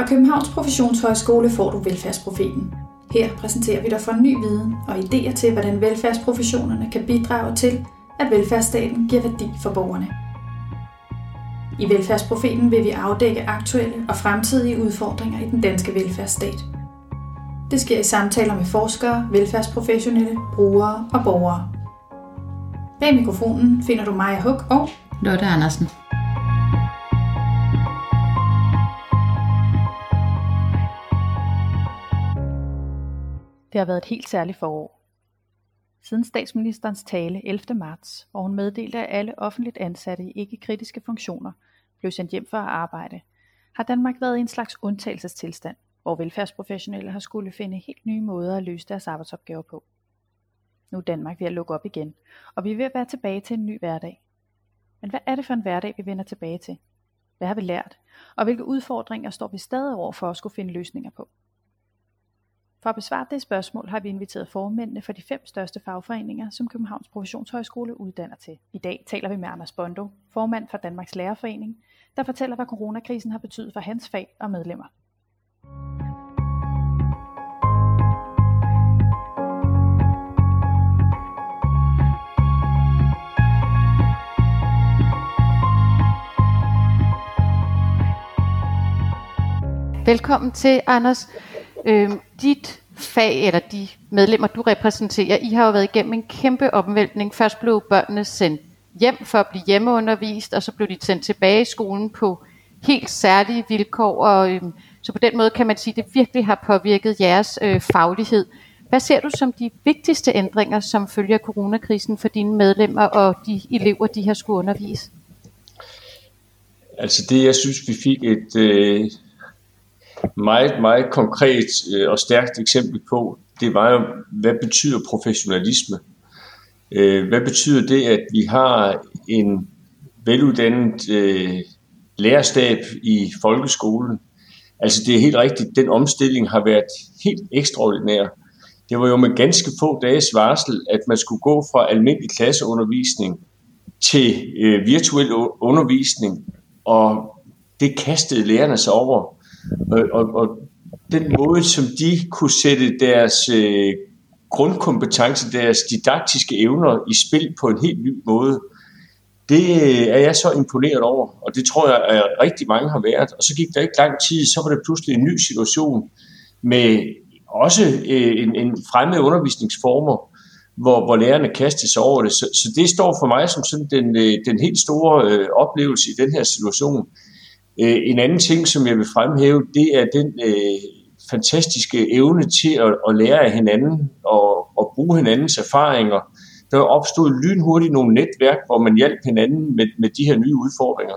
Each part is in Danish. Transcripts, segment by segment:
Fra Københavns Professionshøjskole får du Velfærdsprofeten. Her præsenterer vi dig for ny viden og idéer til, hvordan velfærdsprofessionerne kan bidrage til, at velfærdsstaten giver værdi for borgerne. I Velfærdsprofeten vil vi afdække aktuelle og fremtidige udfordringer i den danske velfærdsstat. Det sker i samtaler med forskere, velfærdsprofessionelle, brugere og borgere. Bag mikrofonen finder du Maja Huk og Lotte Andersen. Det har været et helt særligt forår. Siden statsministerens tale 11. marts, hvor hun meddelte, at alle offentligt ansatte i ikke-kritiske funktioner blev sendt hjem for at arbejde, har Danmark været i en slags undtagelsestilstand, hvor velfærdsprofessionelle har skulle finde helt nye måder at løse deres arbejdsopgaver på. Nu er Danmark ved at lukke op igen, og vi er ved at være tilbage til en ny hverdag. Men hvad er det for en hverdag, vi vender tilbage til? Hvad har vi lært? Og hvilke udfordringer står vi stadig over for at skulle finde løsninger på? For at besvare det spørgsmål har vi inviteret formændene for de fem største fagforeninger, som Københavns Professionshøjskole uddanner til. I dag taler vi med Anders Bondo, formand for Danmarks Lærerforening, der fortæller, hvad coronakrisen har betydet for hans fag og medlemmer. Velkommen til, Anders. Øhm, dit fag, eller de medlemmer, du repræsenterer, I har jo været igennem en kæmpe omvæltning. Først blev børnene sendt hjem for at blive hjemmeundervist, og så blev de sendt tilbage i skolen på helt særlige vilkår. Og, øh, så på den måde kan man sige, at det virkelig har påvirket jeres øh, faglighed. Hvad ser du som de vigtigste ændringer, som følger coronakrisen for dine medlemmer og de elever, de har skulle undervise? Altså det, jeg synes, vi fik et øh, meget, meget konkret øh, og stærkt eksempel på, det var jo, hvad betyder professionalisme? Øh, hvad betyder det, at vi har en veluddannet øh, lærerstab i folkeskolen? Altså det er helt rigtigt, den omstilling har været helt ekstraordinær. Det var jo med ganske få dages varsel, at man skulle gå fra almindelig klasseundervisning til virtuel undervisning, og det kastede lærerne sig over. Og, og, og den måde, som de kunne sætte deres øh, grundkompetence, deres didaktiske evner i spil på en helt ny måde, det øh, er jeg så imponeret over, og det tror jeg, at rigtig mange har været. Og så gik der ikke lang tid, så var det pludselig en ny situation med også øh, en, en fremme undervisningsformer, hvor, hvor lærerne kastede sig over det. Så, så det står for mig som sådan den, øh, den helt store øh, oplevelse i den her situation. Øh, en anden ting, som jeg vil fremhæve, det er den øh, fantastiske evne til at, at lære af hinanden og, og bruge hinandens erfaringer. Der opstod lynhurtigt nogle netværk, hvor man hjalp hinanden med, med de her nye udfordringer.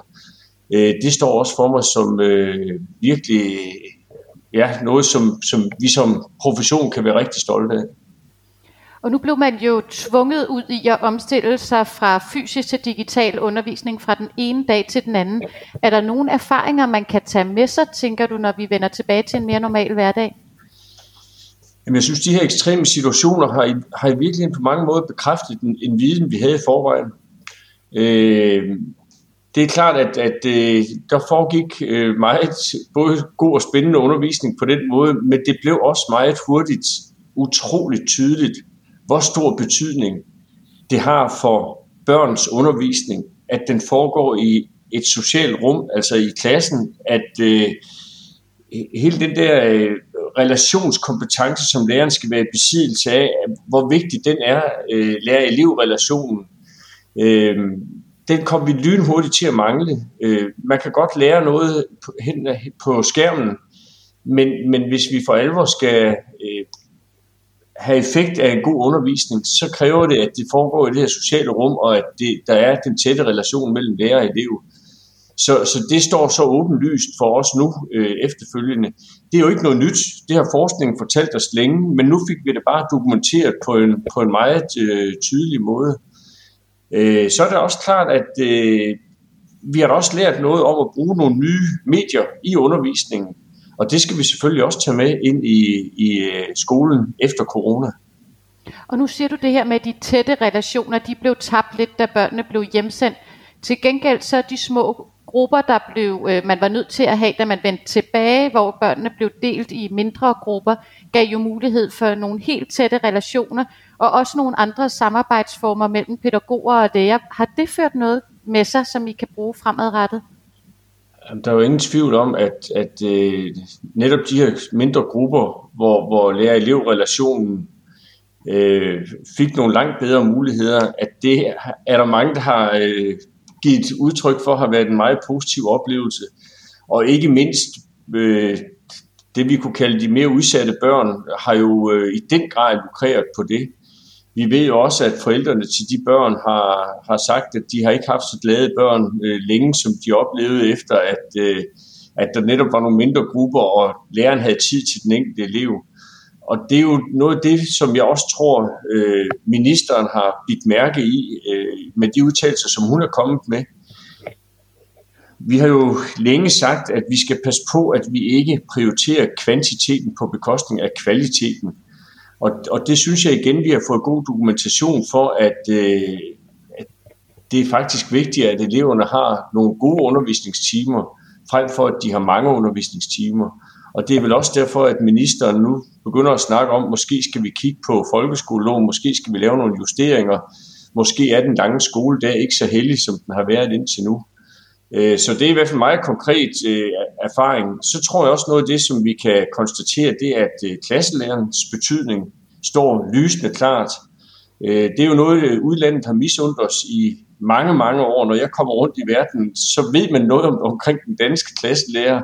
Øh, det står også for mig som øh, virkelig ja, noget, som, som vi som profession kan være rigtig stolte af. Og nu blev man jo tvunget ud i at omstille sig fra fysisk til digital undervisning fra den ene dag til den anden. Er der nogle erfaringer, man kan tage med sig, tænker du, når vi vender tilbage til en mere normal hverdag? Jamen, jeg synes, de her ekstreme situationer har i, har i virkeligheden på mange måder bekræftet en, en viden, vi havde i forvejen. Øh, det er klart, at, at øh, der foregik øh, meget både god og spændende undervisning på den måde, men det blev også meget hurtigt utroligt tydeligt, hvor stor betydning det har for børns undervisning, at den foregår i et socialt rum, altså i klassen, at øh, hele den der øh, relationskompetence, som læreren skal være i besiddelse af, hvor vigtig den er, øh, lærer-elev-relationen, øh, den kommer vi lynhurtigt til at mangle. Øh, man kan godt lære noget på, hen, på skærmen, men, men hvis vi for alvor skal øh, have effekt af en god undervisning, så kræver det, at det foregår i det her sociale rum, og at det, der er den tætte relation mellem lærer og elev. Så, så det står så åbenlyst for os nu øh, efterfølgende. Det er jo ikke noget nyt. Det har forskningen fortalt os længe, men nu fik vi det bare dokumenteret på en, på en meget øh, tydelig måde. Øh, så er det også klart, at øh, vi har også lært noget om at bruge nogle nye medier i undervisningen. Og det skal vi selvfølgelig også tage med ind i, i øh, skolen efter corona. Og nu siger du det her med de tætte relationer, de blev tabt lidt, da børnene blev hjemsendt. Til gengæld så de små grupper, der blev, øh, man var nødt til at have, da man vendte tilbage, hvor børnene blev delt i mindre grupper, gav jo mulighed for nogle helt tætte relationer, og også nogle andre samarbejdsformer mellem pædagoger og læger. Har det ført noget med sig, som I kan bruge fremadrettet? Der er jo ingen tvivl om, at, at øh, netop de her mindre grupper, hvor, hvor lærer-elev-relationen øh, fik nogle langt bedre muligheder, at det er der mange, der har øh, givet udtryk for, har været en meget positiv oplevelse. Og ikke mindst øh, det, vi kunne kalde de mere udsatte børn, har jo øh, i den grad lukreret på det. Vi ved jo også, at forældrene til de børn har, har sagt, at de har ikke haft så glade børn øh, længe, som de oplevede efter, at, øh, at der netop var nogle mindre grupper, og læreren havde tid til den enkelte elev. Og det er jo noget af det, som jeg også tror, øh, ministeren har bidt mærke i øh, med de udtalelser, som hun er kommet med. Vi har jo længe sagt, at vi skal passe på, at vi ikke prioriterer kvantiteten på bekostning af kvaliteten. Og, og det synes jeg igen, vi har fået god dokumentation for, at, øh, at det er faktisk vigtigt, at eleverne har nogle gode undervisningstimer, frem for at de har mange undervisningstimer. Og det er vel også derfor, at ministeren nu begynder at snakke om, måske skal vi kigge på folkeskoleloven, måske skal vi lave nogle justeringer, måske er den lange skoledag ikke så heldig, som den har været indtil nu. Øh, så det er i hvert fald meget konkret øh, erfaring. Så tror jeg også noget af det, som vi kan konstatere, det er, at øh, klasselærernes betydning står lysende klart. Øh, det er jo noget, udlandet har misundt os i mange, mange år. Når jeg kommer rundt i verden, så ved man noget om, omkring den danske klasselærer,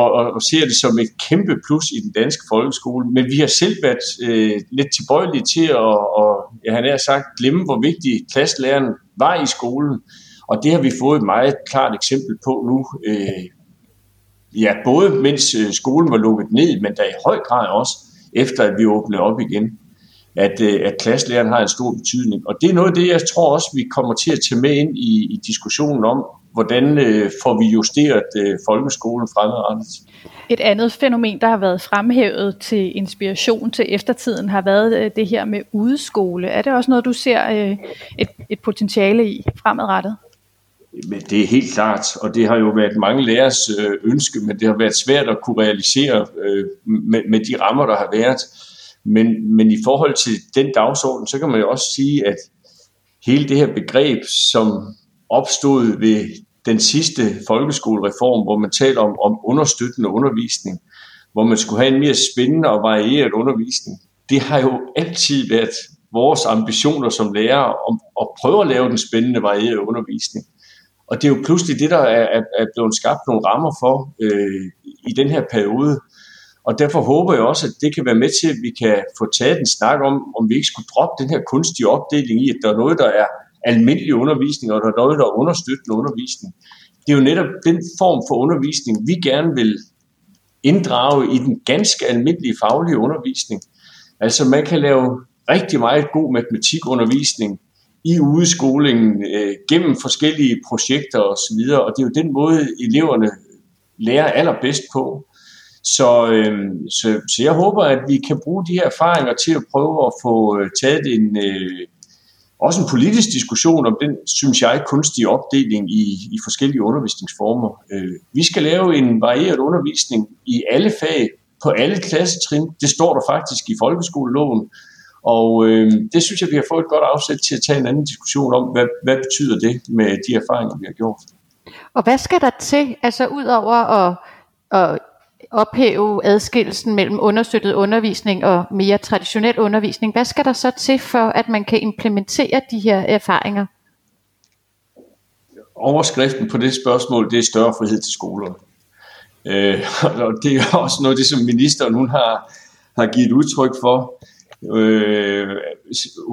og, og, og ser det som et kæmpe plus i den danske folkeskole. Men vi har selv været øh, lidt tilbøjelige til at, og, jeg har sagt, glemme, hvor vigtig klasselæreren var i skolen. Og det har vi fået et meget klart eksempel på nu. Øh, ja, både mens øh, skolen var lukket ned, men der i høj grad også efter, at vi åbnede op igen, at, øh, at klasselæreren har en stor betydning. Og det er noget af det, jeg tror også, vi kommer til at tage med ind i, i diskussionen om, hvordan øh, får vi justeret øh, folkeskolen fremadrettet. Et andet fænomen, der har været fremhævet til inspiration til eftertiden, har været øh, det her med udeskole. Er det også noget, du ser øh, et, et potentiale i fremadrettet? Men det er helt klart, og det har jo været mange lærers øh, ønske, men det har været svært at kunne realisere øh, med, med de rammer, der har været. Men, men i forhold til den dagsorden, så kan man jo også sige, at hele det her begreb, som opstod ved den sidste folkeskolereform, hvor man taler om, om understøttende undervisning, hvor man skulle have en mere spændende og varieret undervisning, det har jo altid været vores ambitioner som lærer om at prøve at lave den spændende, varierede undervisning. Og det er jo pludselig det, der er, er, er blevet skabt nogle rammer for øh, i den her periode. Og derfor håber jeg også, at det kan være med til, at vi kan få taget en snak om, om vi ikke skulle droppe den her kunstige opdeling i, at der er noget, der er almindelig undervisning, og der er noget, der er understøttende undervisning. Det er jo netop den form for undervisning, vi gerne vil inddrage i den ganske almindelige faglige undervisning. Altså man kan lave rigtig meget god matematikundervisning, i udskolingen øh, gennem forskellige projekter osv., og, og det er jo den måde, eleverne lærer allerbedst på. Så, øh, så, så jeg håber, at vi kan bruge de her erfaringer til at prøve at få øh, taget en, øh, også en politisk diskussion om den, synes jeg, kunstige opdeling i, i forskellige undervisningsformer. Øh, vi skal lave en varieret undervisning i alle fag, på alle klassetrin. Det står der faktisk i folkeskoleloven. Og øh, det synes jeg, vi har fået et godt afsæt til at tage en anden diskussion om, hvad, hvad betyder det med de erfaringer, vi har gjort. Og hvad skal der til, altså ud over at, at ophæve adskillelsen mellem understøttet undervisning og mere traditionel undervisning, hvad skal der så til for, at man kan implementere de her erfaringer? Overskriften på det spørgsmål, det er større frihed til skolerne. Øh, og det er også noget det, som ministeren hun har, har givet udtryk for. Øh,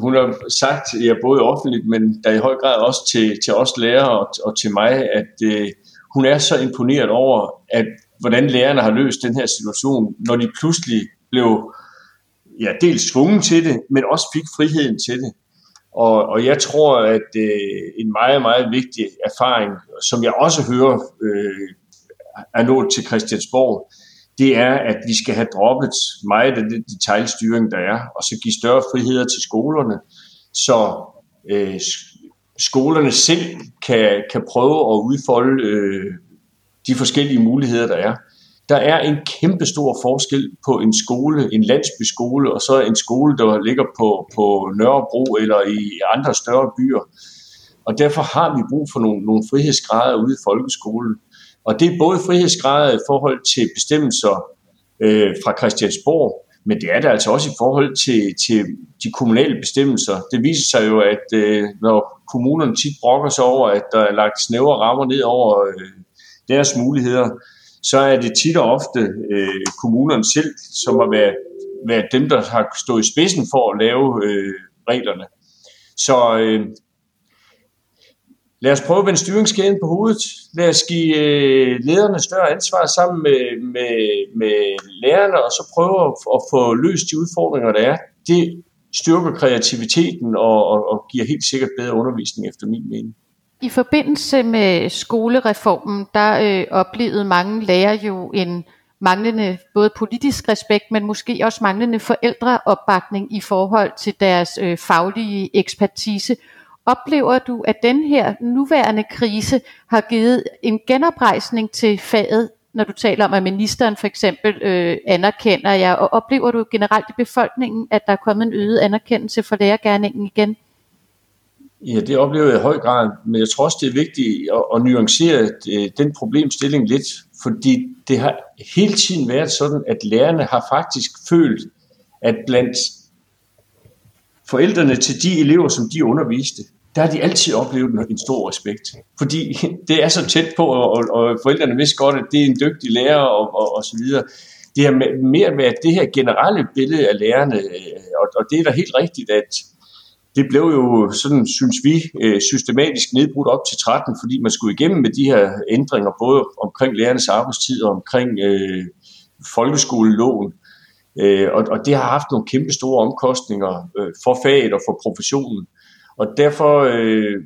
hun har sagt, ja, både offentligt, men der i høj grad også til, til os lærere og, og til mig, at øh, hun er så imponeret over, at hvordan lærerne har løst den her situation, når de pludselig blev ja, dels tvunget til det, men også fik friheden til det. Og, og jeg tror, at øh, en meget, meget vigtig erfaring, som jeg også hører øh, er nået til Christiansborg, det er, at vi skal have droppet meget af den detaljstyring, der er, og så give større friheder til skolerne, så øh, skolerne selv kan, kan prøve at udfolde øh, de forskellige muligheder, der er. Der er en kæmpe stor forskel på en skole, en landsbyskole, og så en skole, der ligger på, på Nørrebro eller i andre større byer. Og derfor har vi brug for nogle, nogle frihedsgrader ude i folkeskolen. Og det er både frihedsgrader i forhold til bestemmelser øh, fra Christiansborg, men det er det altså også i forhold til, til de kommunale bestemmelser. Det viser sig jo, at øh, når kommunerne tit brokker sig over, at der er lagt snævre rammer ned over øh, deres muligheder, så er det tit og ofte øh, kommunerne selv, som har været, været dem, der har stået i spidsen for at lave øh, reglerne. Så øh, Lad os prøve at vende styringskæden på hovedet. Lad os give øh, lederne større ansvar sammen med, med, med lærerne, og så prøve at, at få løst de udfordringer, der er. Det styrker kreativiteten og, og, og giver helt sikkert bedre undervisning efter min mening. I forbindelse med skolereformen, der øh, oplevede mange lærere jo en manglende både politisk respekt, men måske også manglende forældreopbakning i forhold til deres øh, faglige ekspertise. Oplever du, at den her nuværende krise har givet en genoprejsning til faget, når du taler om, at ministeren for eksempel øh, anerkender jer, og oplever du generelt i befolkningen, at der er kommet en øget anerkendelse for lærergærningen igen? Ja, det oplever jeg i høj grad, men jeg tror også, det er vigtigt at, at nuancere øh, den problemstilling lidt, fordi det har hele tiden været sådan, at lærerne har faktisk følt, at blandt forældrene til de elever, som de underviste, der har de altid oplevet en stor respekt. Fordi det er så tæt på, og, og forældrene vidste godt, at det er en dygtig lærer, og, og, og så videre. Det har mere været det her generelle billede af lærerne, øh, og, og det er da helt rigtigt, at det blev jo sådan, synes vi, øh, systematisk nedbrudt op til 13, fordi man skulle igennem med de her ændringer, både omkring lærernes arbejdstid og omkring øh, folkeskoleloven. Øh, og, og det har haft nogle kæmpe store omkostninger øh, for faget og for professionen. Og derfor øh,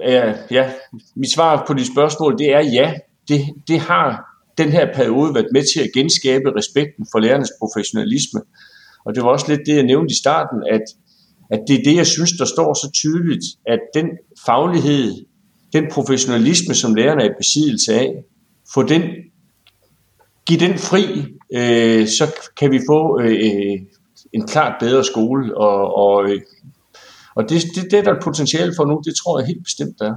er, ja, mit svar på de spørgsmål, det er ja, det, det har den her periode været med til at genskabe respekten for lærernes professionalisme. Og det var også lidt det, jeg nævnte i starten, at, at det er det, jeg synes, der står så tydeligt, at den faglighed, den professionalisme, som lærerne er i besiddelse af, få den, give den fri, øh, så kan vi få øh, en klart bedre skole og, og øh, og det, det, det er der potentiale for nu, det tror jeg helt bestemt der er.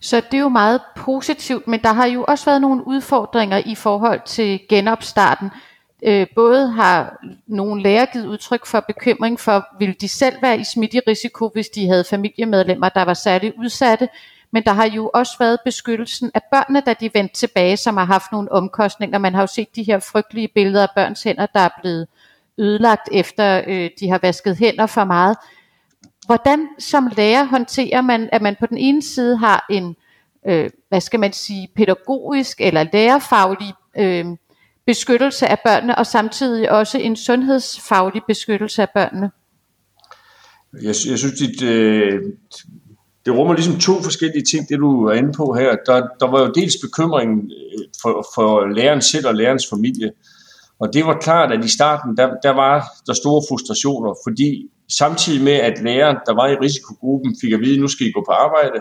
Så det er jo meget positivt, men der har jo også været nogle udfordringer i forhold til genopstarten. Øh, både har nogle læger givet udtryk for bekymring for, vil de selv være i smitterisiko, hvis de havde familiemedlemmer, der var særligt udsatte, men der har jo også været beskyttelsen af børnene, da de vendte tilbage, som har haft nogle omkostninger. Man har jo set de her frygtelige billeder af børns hænder, der er blevet ødelagt efter øh, de har vasket hænder for meget. Hvordan som lærer håndterer man, at man på den ene side har en, øh, hvad skal man sige, pædagogisk eller lærerfaglig øh, beskyttelse af børnene, og samtidig også en sundhedsfaglig beskyttelse af børnene? Jeg, jeg synes, dit, øh, det rummer ligesom to forskellige ting, det du er inde på her. Der, der var jo dels bekymringen øh, for, for læreren selv og lærerens familie. Og det var klart, at i starten, der, der var der store frustrationer, fordi Samtidig med, at læreren, der var i risikogruppen, fik at vide, at nu skal I gå på arbejde,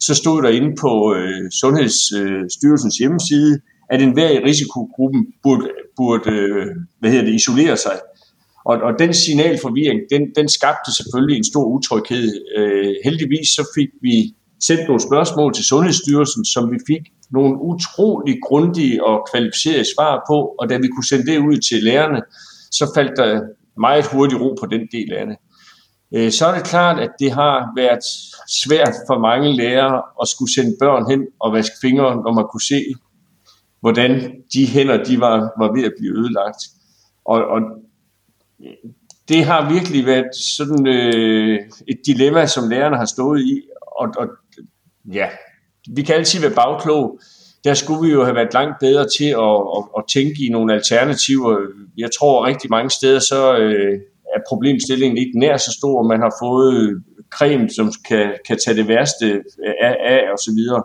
så stod der inde på øh, Sundhedsstyrelsens øh, hjemmeside, at enhver i risikogruppen burde, burde øh, hvad hedder det, isolere sig. Og, og den signalforvirring, den, den skabte selvfølgelig en stor utryghed. Øh, heldigvis så fik vi sendt nogle spørgsmål til Sundhedsstyrelsen, som vi fik nogle utrolig grundige og kvalificerede svar på, og da vi kunne sende det ud til lærerne, så faldt der meget hurtigt ro på den del af det. Øh, så er det klart, at det har været svært for mange lærere at skulle sende børn hen og vaske fingre, når man kunne se, hvordan de hænder de var, var ved at blive ødelagt. Og, og det har virkelig været sådan øh, et dilemma, som lærerne har stået i. Og, og ja, vi kan altid være bagklog. Der skulle vi jo have været langt bedre til at, at, at tænke i nogle alternativer. Jeg tror rigtig mange steder, så øh, er problemstillingen ikke nær så stor. Man har fået creme, som kan, kan tage det værste øh, af, af og så videre.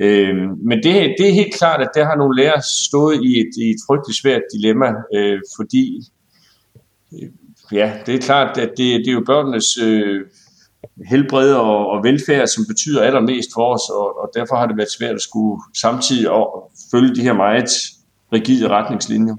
Øh, men det, det er helt klart, at der har nogle lærere stået i et, i et frygteligt svært dilemma, øh, fordi øh, ja, det er klart, at det, det er jo børnenes øh, helbred og, og velfærd, som betyder allermest for os, og, og derfor har det været svært at skulle samtidig og følge de her meget rigide retningslinjer.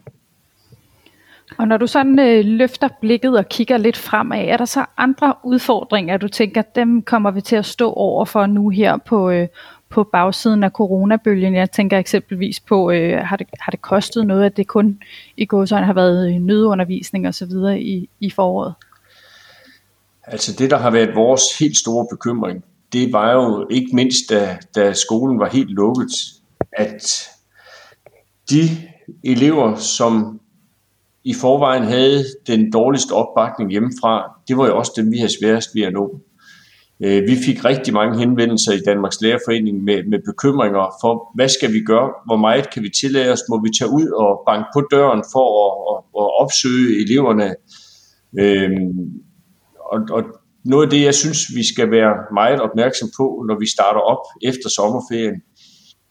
Og når du sådan øh, løfter blikket og kigger lidt fremad, er der så andre udfordringer, du tænker, dem kommer vi til at stå over for nu her på, øh, på bagsiden af coronabølgen? Jeg tænker eksempelvis på, øh, har, det, har det kostet noget, at det kun i gåsøjne har været øh, nødundervisning osv. I, i foråret? Altså det, der har været vores helt store bekymring, det var jo ikke mindst, da, da skolen var helt lukket, at de elever, som i forvejen havde den dårligste opbakning hjemmefra, det var jo også dem, vi havde sværest ved at nå. Øh, vi fik rigtig mange henvendelser i Danmarks Lærerforening med, med bekymringer for, hvad skal vi gøre? Hvor meget kan vi tillade os? Må vi tage ud og banke på døren for at, at, at opsøge eleverne? Øhm, og, og noget af det, jeg synes, vi skal være meget opmærksom på, når vi starter op efter sommerferien,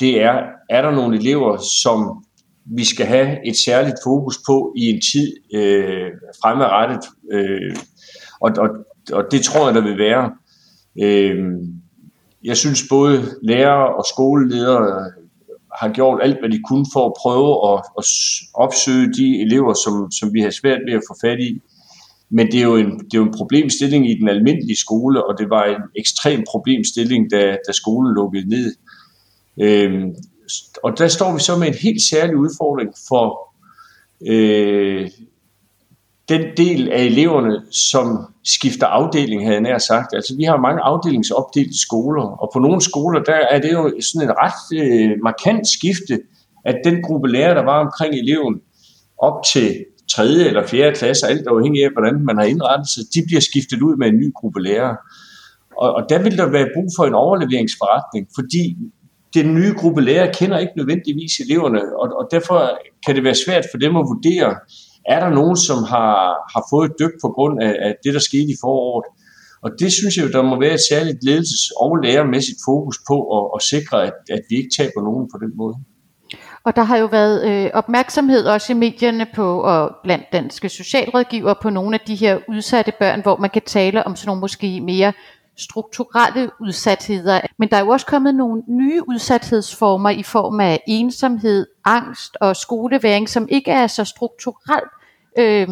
det er, er der nogle elever, som vi skal have et særligt fokus på i en tid øh, fremadrettet. Øh, og, og, og det tror jeg, der vil være. Øh, jeg synes både lærere og skoleledere har gjort alt, hvad de kunne for at prøve at, at opsøge de elever, som, som vi har svært ved at få fat i. Men det er, jo en, det er jo en problemstilling i den almindelige skole, og det var en ekstrem problemstilling, da, da skolen lukkede ned. Øhm, og der står vi så med en helt særlig udfordring for øh, den del af eleverne, som skifter afdeling, havde jeg nær sagt. Altså vi har mange afdelingsopdelte skoler, og på nogle skoler, der er det jo sådan en ret øh, markant skifte, at den gruppe lærere, der var omkring eleven, op til 3. eller 4. klasse, alt afhængig af, hvordan man har indrettet sig, de bliver skiftet ud med en ny gruppe lærere. Og, og der vil der være brug for en overleveringsforretning, fordi den nye gruppe lærere kender ikke nødvendigvis eleverne, og, og derfor kan det være svært for dem at vurdere, er der nogen, som har, har fået et dyk på grund af, af det, der skete i foråret. Og det synes jeg, der må være et særligt ledelses- og lærermæssigt fokus på at, at sikre, at, at vi ikke taber nogen på den måde. Og der har jo været øh, opmærksomhed også i medierne på, og blandt danske socialrådgiver på nogle af de her udsatte børn, hvor man kan tale om sådan nogle måske mere strukturelle udsatheder. Men der er jo også kommet nogle nye udsathedsformer i form af ensomhed, angst og skoleværing, som ikke er så strukturelt øh,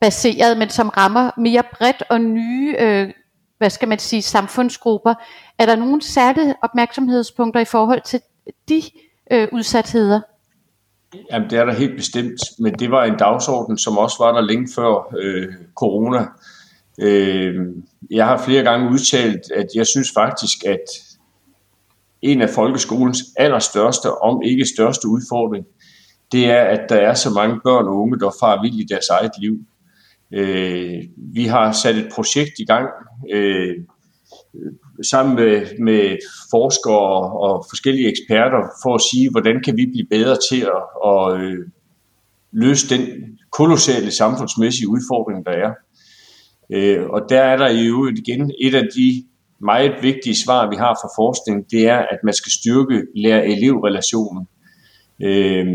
baseret, men som rammer mere bredt og nye, øh, hvad skal man sige, samfundsgrupper. Er der nogle særlige opmærksomhedspunkter i forhold til de øh, udsatheder? Jamen, det er der helt bestemt, men det var en dagsorden, som også var der længe før øh, corona. Øh, jeg har flere gange udtalt, at jeg synes faktisk, at en af folkeskolens allerstørste, om ikke største udfordring, det er, at der er så mange børn og unge, der far vild i deres eget liv. Øh, vi har sat et projekt i gang, øh, sammen med, med forskere og forskellige eksperter for at sige, hvordan kan vi blive bedre til at, at øh, løse den kolossale samfundsmæssige udfordring, der er. Øh, og der er der i øvrigt igen et af de meget vigtige svar, vi har fra forskning, det er, at man skal styrke lærer-elev-relationen. Øh,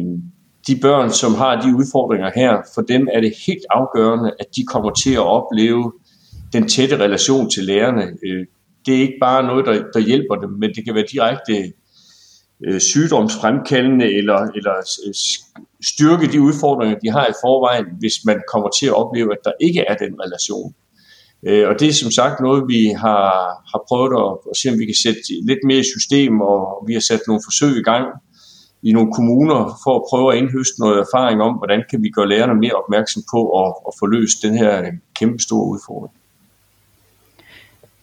de børn, som har de udfordringer her, for dem er det helt afgørende, at de kommer til at opleve den tætte relation til lærerne. Øh, det er ikke bare noget, der, der hjælper dem, men det kan være direkte øh, sygdomsfremkaldende eller, eller øh, styrke de udfordringer, de har i forvejen, hvis man kommer til at opleve, at der ikke er den relation. Øh, og det er som sagt noget, vi har, har prøvet at, at se, om vi kan sætte lidt mere i system, og vi har sat nogle forsøg i gang i nogle kommuner for at prøve at indhøste noget erfaring om, hvordan kan vi gøre lærerne mere opmærksom på at, at få løst den her øh, kæmpe store udfordring.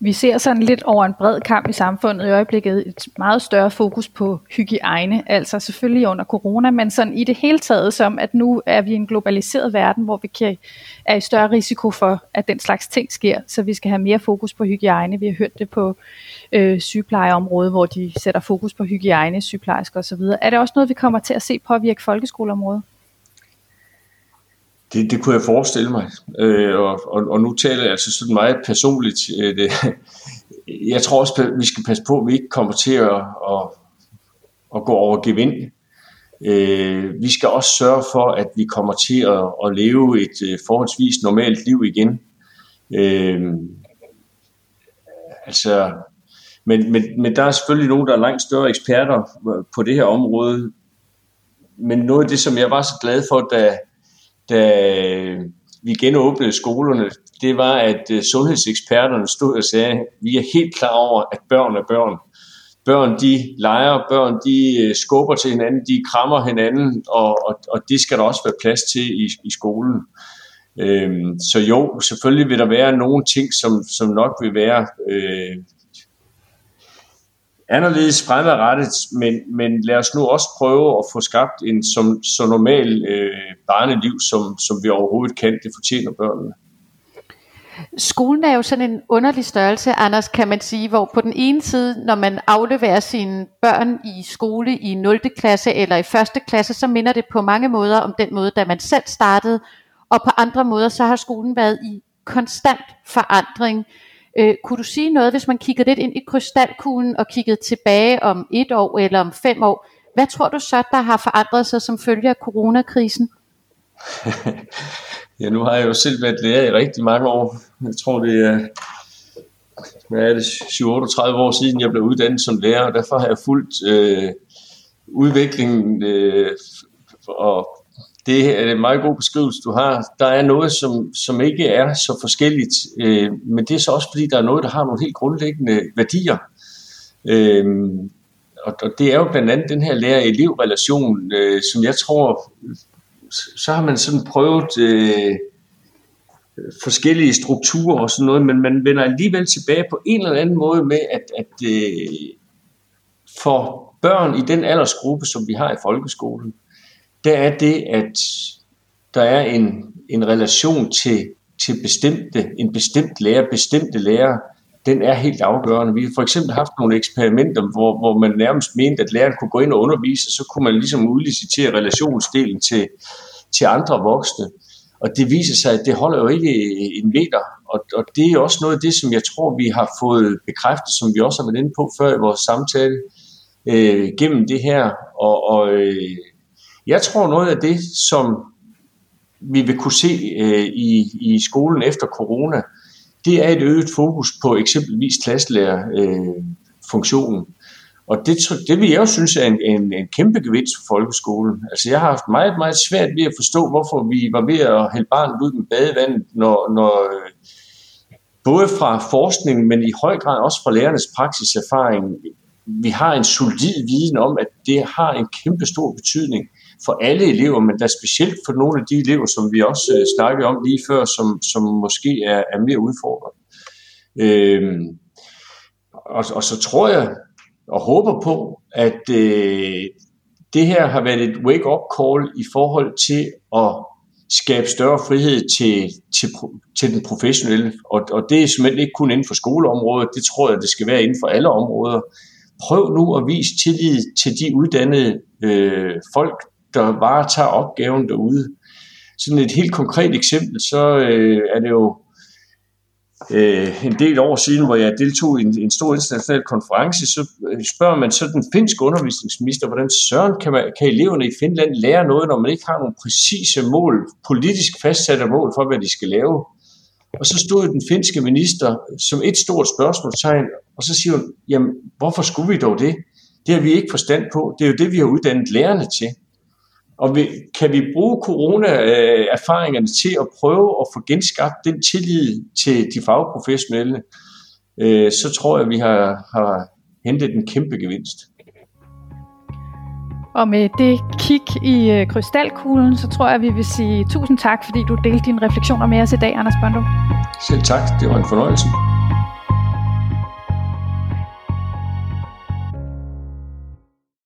Vi ser sådan lidt over en bred kamp i samfundet i øjeblikket et meget større fokus på hygiejne, altså selvfølgelig under corona, men sådan i det hele taget som, at nu er vi i en globaliseret verden, hvor vi kan, er i større risiko for, at den slags ting sker, så vi skal have mere fokus på hygiejne. Vi har hørt det på øh, sygeplejeområdet, hvor de sætter fokus på hygiejne, sygeplejersker osv. Er det også noget, vi kommer til at se påvirke folkeskoleområdet? Det, det kunne jeg forestille mig, øh, og, og, og nu taler jeg altså sådan meget personligt. Øh, det, jeg tror også, at vi skal passe på, at vi ikke kommer til at, at, at gå over gevind. Øh, vi skal også sørge for, at vi kommer til at, at leve et øh, forholdsvis normalt liv igen. Øh, Altså, men, men, men der er selvfølgelig nogen, der er langt større eksperter på det her område. Men noget af det, som jeg var så glad for, da, da øh, vi genåbnede skolerne, det var, at øh, sundhedseksperterne stod og sagde, at vi er helt klar over, at børn er børn. Børn, de leger, børn, de øh, skubber til hinanden, de krammer hinanden, og, og, og det skal der også være plads til i, i skolen. Øhm, så jo, selvfølgelig vil der være nogle ting, som, som nok vil være øh, anderledes fremadrettet, men, men lad os nu også prøve at få skabt en som, så normal øh, barneliv, som, som vi overhovedet kan. Det fortjener børnene. Skolen er jo sådan en underlig størrelse, Anders, kan man sige, hvor på den ene side, når man afleverer sine børn i skole i 0. klasse eller i 1. klasse, så minder det på mange måder om den måde, da man selv startede, og på andre måder, så har skolen været i konstant forandring. Øh, kunne du sige noget, hvis man kiggede lidt ind i krystalkuglen og kiggede tilbage om et år eller om fem år? Hvad tror du så, der har forandret sig som følge af coronakrisen? ja, nu har jeg jo selv været lærer i rigtig mange år. Jeg tror, det er, hvad er det 38 år siden, jeg blev uddannet som lærer, og derfor har jeg fulgt øh, udviklingen øh, og det er en meget god beskrivelse, du har. Der er noget, som, som ikke er så forskelligt, øh, men det er så også fordi, der er noget, der har nogle helt grundlæggende værdier. Øh, og, og det er jo blandt andet den her lærer-elev-relation, øh, som jeg tror, så har man sådan prøvet øh, forskellige strukturer og sådan noget, men man vender alligevel tilbage på en eller anden måde med, at, at øh, for børn i den aldersgruppe, som vi har i folkeskolen, der er det, at der er en, en relation til, til bestemte, en bestemt lærer, bestemte lærer, den er helt afgørende. Vi har for eksempel haft nogle eksperimenter, hvor, hvor man nærmest mente, at læreren kunne gå ind og undervise, og så kunne man ligesom udlicitere relationsdelen til, til andre voksne. Og det viser sig, at det holder jo ikke en meter. Og, og det er også noget af det, som jeg tror, vi har fået bekræftet, som vi også har været inde på før i vores samtale, øh, gennem det her. Og, og øh, jeg tror noget af det, som vi vil kunne se øh, i, i skolen efter corona, det er et øget fokus på eksempelvis klasselærerfunktionen. Øh, og det, det vil jeg jo synes er en, en, en kæmpe gevinst for folkeskolen. Altså jeg har haft meget, meget svært ved at forstå, hvorfor vi var ved at hælde barnet ud med badevandet, når, når øh, både fra forskningen, men i høj grad også fra lærernes praksiserfaring, vi har en solid viden om, at det har en kæmpe stor betydning for alle elever, men da specielt for nogle af de elever, som vi også øh, snakkede om lige før, som, som måske er, er mere udfordret. Øh, og, og så tror jeg og håber på, at øh, det her har været et wake-up call i forhold til at skabe større frihed til, til, til den professionelle. Og, og det er simpelthen ikke kun inden for skoleområdet, det tror jeg, det skal være inden for alle områder. Prøv nu at vise tillid til de uddannede øh, folk, der varetager opgaven derude. Sådan et helt konkret eksempel, så øh, er det jo øh, en del år siden, hvor jeg deltog i en, en stor international konference, så øh, spørger man så den finske undervisningsminister, hvordan søren kan, man, kan eleverne i Finland lære noget, når man ikke har nogle præcise mål, politisk fastsatte mål for, hvad de skal lave. Og så stod den finske minister som et stort spørgsmålstegn, og så siger hun, jamen hvorfor skulle vi dog det? Det har vi ikke forstand på. Det er jo det, vi har uddannet lærerne til. Og vi, kan vi bruge corona-erfaringerne til at prøve at få genskabt den tillid til de fagprofessionelle, øh, så tror jeg, at vi har, har hentet en kæmpe gevinst. Og med det kig i øh, krystalkuglen, så tror jeg, at vi vil sige tusind tak, fordi du delte dine refleksioner med os i dag, Anders Bondo. Selv tak. Det var en fornøjelse.